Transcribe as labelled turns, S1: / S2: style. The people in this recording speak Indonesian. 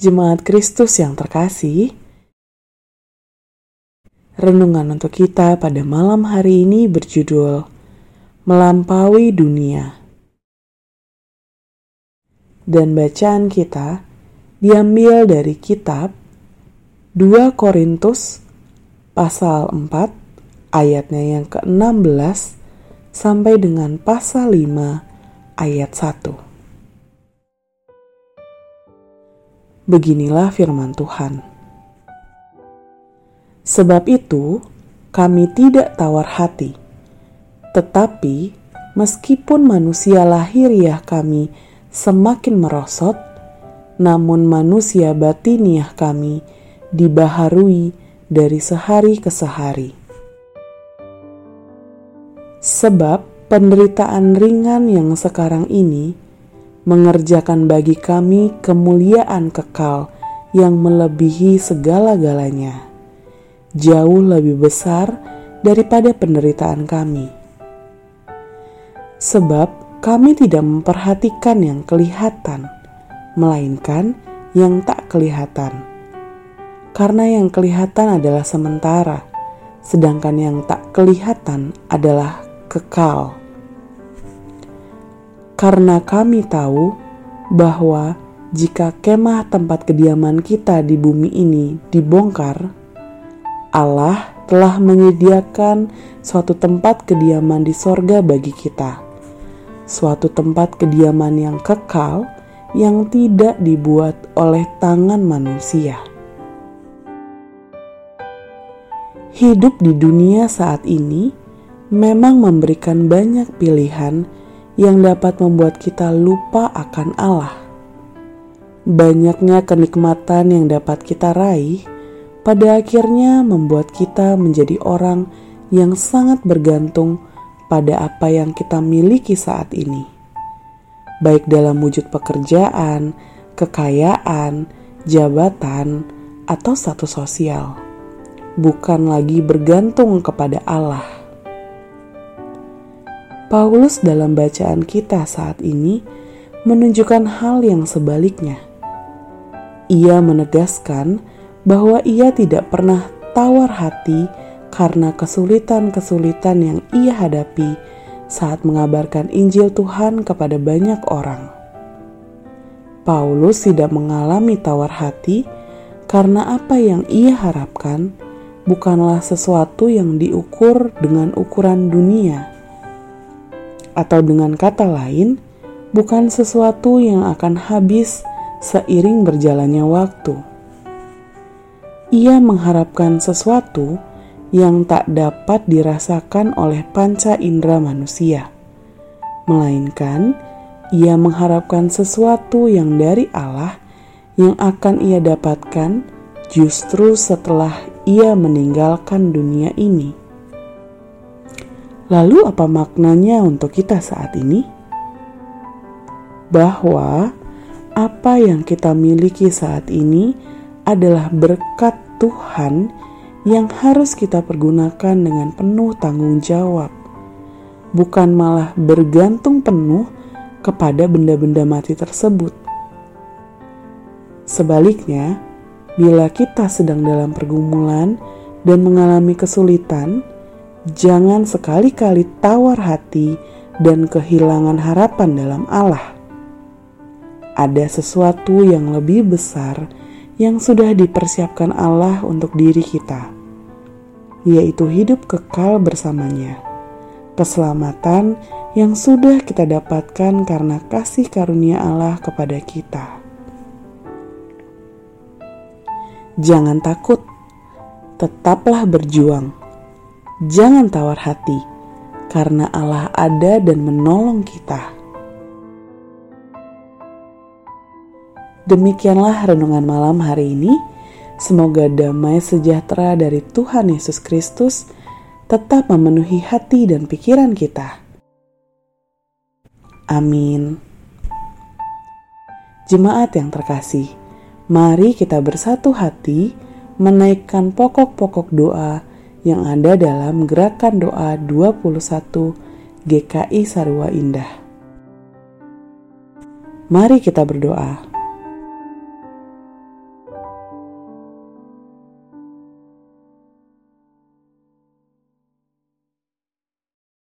S1: Jemaat Kristus yang terkasih, renungan untuk kita pada malam hari ini berjudul Melampaui Dunia. Dan bacaan kita diambil dari kitab 2 Korintus pasal 4 ayatnya yang ke-16 sampai dengan pasal 5 ayat 1. Beginilah firman Tuhan. Sebab itu, kami tidak tawar hati, tetapi meskipun manusia lahiriah kami semakin merosot, namun manusia batiniah kami dibaharui dari sehari ke sehari. Sebab penderitaan ringan yang sekarang ini mengerjakan bagi kami kemuliaan kekal yang melebihi segala-galanya, jauh lebih besar daripada penderitaan kami. Sebab kami tidak memperhatikan yang kelihatan, melainkan yang tak kelihatan. Karena yang kelihatan adalah sementara, sedangkan yang tak kelihatan adalah kekal karena kami tahu bahwa jika kemah tempat kediaman kita di bumi ini dibongkar, Allah telah menyediakan suatu tempat kediaman di sorga bagi kita, suatu tempat kediaman yang kekal yang tidak dibuat oleh tangan manusia. Hidup di dunia saat ini memang memberikan banyak pilihan yang dapat membuat kita lupa akan Allah. Banyaknya kenikmatan yang dapat kita raih, pada akhirnya membuat kita menjadi orang yang sangat bergantung pada apa yang kita miliki saat ini, baik dalam wujud pekerjaan, kekayaan, jabatan, atau status sosial, bukan lagi bergantung kepada Allah. Paulus dalam bacaan kita saat ini menunjukkan hal yang sebaliknya. Ia menegaskan bahwa ia tidak pernah tawar hati karena kesulitan-kesulitan yang ia hadapi saat mengabarkan Injil Tuhan kepada banyak orang. Paulus tidak mengalami tawar hati karena apa yang ia harapkan bukanlah sesuatu yang diukur dengan ukuran dunia atau dengan kata lain, bukan sesuatu yang akan habis seiring berjalannya waktu. Ia mengharapkan sesuatu yang tak dapat dirasakan oleh panca indera manusia, melainkan ia mengharapkan sesuatu yang dari Allah yang akan ia dapatkan justru setelah ia meninggalkan dunia ini. Lalu, apa maknanya untuk kita saat ini? Bahwa apa yang kita miliki saat ini adalah berkat Tuhan yang harus kita pergunakan dengan penuh tanggung jawab, bukan malah bergantung penuh kepada benda-benda mati tersebut. Sebaliknya, bila kita sedang dalam pergumulan dan mengalami kesulitan, jangan sekali-kali tawar hati dan kehilangan harapan dalam Allah. Ada sesuatu yang lebih besar yang sudah dipersiapkan Allah untuk diri kita, yaitu hidup kekal bersamanya. Keselamatan yang sudah kita dapatkan karena kasih karunia Allah kepada kita. Jangan takut, tetaplah berjuang Jangan tawar hati, karena Allah ada dan menolong kita. Demikianlah renungan malam hari ini. Semoga damai sejahtera dari Tuhan Yesus Kristus tetap memenuhi hati dan pikiran kita. Amin. Jemaat yang terkasih, mari kita bersatu hati menaikkan pokok-pokok doa yang ada dalam gerakan doa 21 GKI Sarwa Indah. Mari kita berdoa.